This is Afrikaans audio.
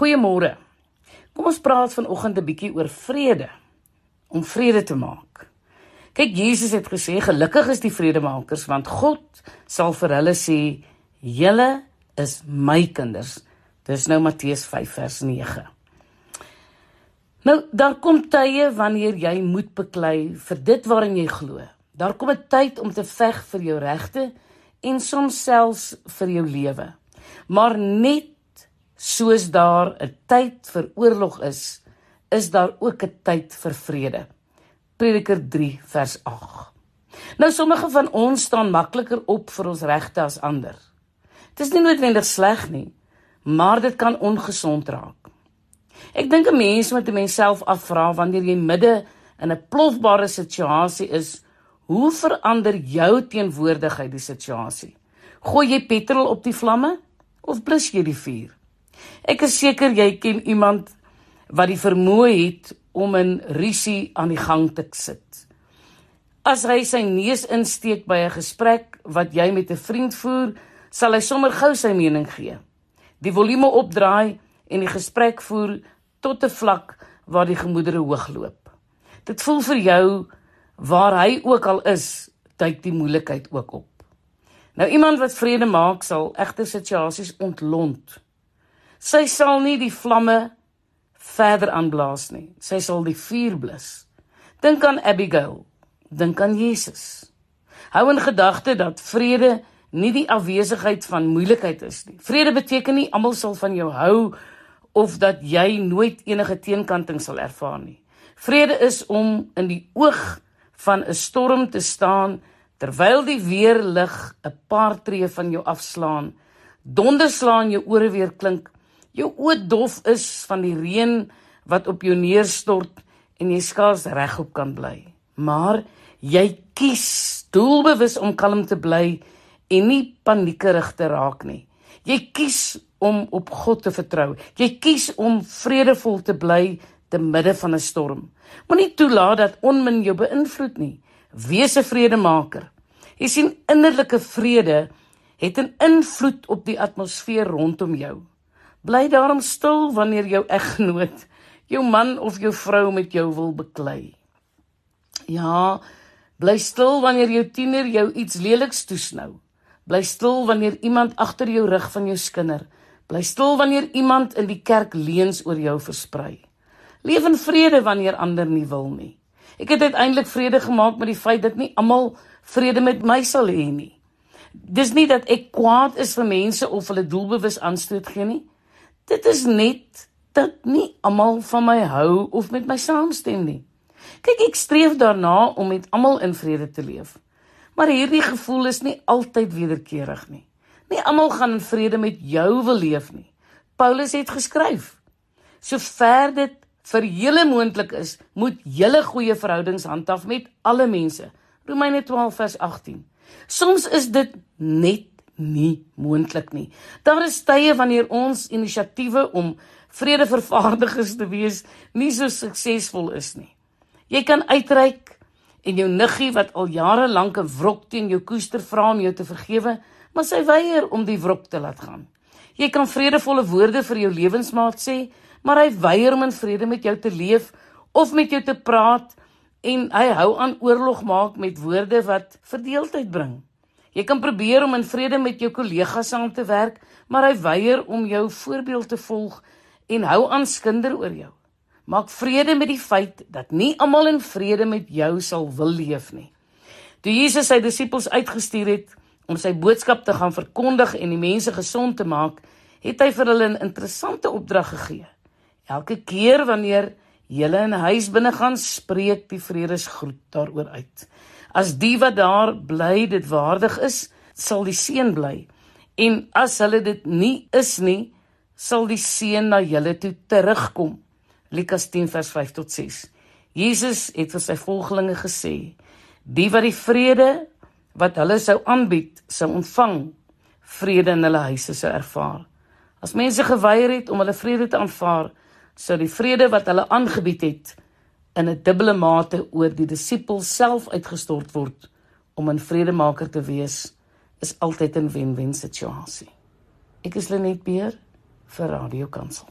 Goeiemôre. Kom ons praat vanoggend 'n bietjie oor vrede. Om vrede te maak. Kyk, Jesus het gesê gelukkig is die vredemakers want God sal vir hulle sê julle is my kinders. Dis nou Matteus 5 vers 9. Nou, daar kom tye wanneer jy moet beklei vir dit waarin jy glo. Daar kom 'n tyd om te veg vir jou regte en soms selfs vir jou lewe. Maar net soos daar 'n tyd vir oorlog is, is daar ook 'n tyd vir vrede. Prediker 3 vers 8. Nou sommige van ons staan makliker op vir ons regte as ander. Dit is nie noodwendig sleg nie, maar dit kan ongesond raak. Ek dink 'n mens moet 'n mens self afvra wanneer jy midde in 'n plofbare situasie is, hoe verander jou teenwoordigheid die situasie? Gooi jy petrol op die vlamme of blus jy die vuur? Ek is seker jy ken iemand wat die vermoë het om 'n rusie aan die gang te sit. As hy sy neus insteek by 'n gesprek wat jy met 'n vriend voer, sal hy sommer gou sy mening gee. Die volume opdraai en die gesprek voer tot 'n vlak waar die gemoedere hoogloop. Dit voel vir jou waar hy ook al is, duik die moeilikheid ook op. Nou iemand wat vrede maak sal egter situasies ontlont. Sy sal nie die vlamme verder aanblaas nie. Sy sal die vuur blus. Dink aan Abigail. Dink aan Jesus. Hou in gedagte dat vrede nie die afwesigheid van moeilikheid is nie. Vrede beteken nie almal sal van jou hou of dat jy nooit enige teenkanting sal ervaar nie. Vrede is om in die oog van 'n storm te staan terwyl die weerlig 'n paar tree van jou afslaan, donderslaan jou ore weer klink jou oë dof is van die reën wat op jou neerstort en jy skaars regop kan bly. Maar jy kies doelbewus om kalm te bly en nie paniekerig te raak nie. Jy kies om op God te vertrou. Jy kies om vredevol te bly te midde van 'n storm. Moenie toelaat dat onmin jou beïnvloed nie. Wees 'n vredemaker. Jy sien innerlike vrede het 'n invloed op die atmosfeer rondom jou. Bly daarom stil wanneer jou eggenoot, jou man of jou vrou met jou wil beklei. Ja, bly stil wanneer jou tiener jou iets leliks toesnou. Bly stil wanneer iemand agter jou rug van jou skinder. Bly stil wanneer iemand in die kerk leuns oor jou versprei. Leef in vrede wanneer ander nie wil nie. Ek het uiteindelik vrede gemaak met die feit dat nie almal vrede met my sal hê nie. Dis nie dat ek kwaad is vir mense of hulle doelbewus aanstoot gee nie. Dit is net dat nie almal van my hou of met my saamstem nie. Kyk, ek streef daarna om met almal in vrede te leef. Maar hierdie gevoel is nie altyd wederkerig nie. Nie almal gaan in vrede met jou wil leef nie. Paulus het geskryf: Sover dit vir julle moontlik is, moet julle goeie verhoudings handhaaf met alle mense. Romeine 12 vers 18. Soms is dit net nie moontlik nie. Daar is tye wanneer ons inisiatiewe om vredevervaardigers te wees nie so suksesvol is nie. Jy kan uitreik en jou niggie wat al jare lank 'n wrok teen jou koester vra om jou te vergewe, maar sy weier om die wrok te laat gaan. Jy kan vredevolle woorde vir jou lewensmaat sê, maar hy weier om in vrede met jou te leef of met jou te praat en hy hou aan oorlog maak met woorde wat verdeeldheid bring. Jy kan probeer om in vrede met jou kollegas saam te werk, maar hy weier om jou voorbeeld te volg en hou aan skinder oor jou. Maak vrede met die feit dat nie almal in vrede met jou sal wil leef nie. Toe Jesus sy disippels uitgestuur het om sy boodskap te gaan verkondig en die mense gesond te maak, het hy vir hulle 'n interessante opdrag gegee. Elke keer wanneer jy in 'n huis binne gaan, spreek die vredesgroet daaroor uit. As die wat daar bly dit waardig is, sal die seën bly. En as hulle dit nie is nie, sal die seën na julle toe terugkom. Lukas 10 vers 5 tot 6. Jesus het vir sy volgelinge gesê: "Die wat die vrede wat hulle sou aanbied, sou ontvang, vrede in hulle huise sou ervaar. As mense geweier het om hulle vrede te aanvaar, sou die vrede wat hulle aangebied het, in 'n dubbele mate oor die disipels self uitgestort word om 'n vredemaker te wees is altyd 'n wen-wen situasie. Ek is Lenet Beer vir Radio Kansel.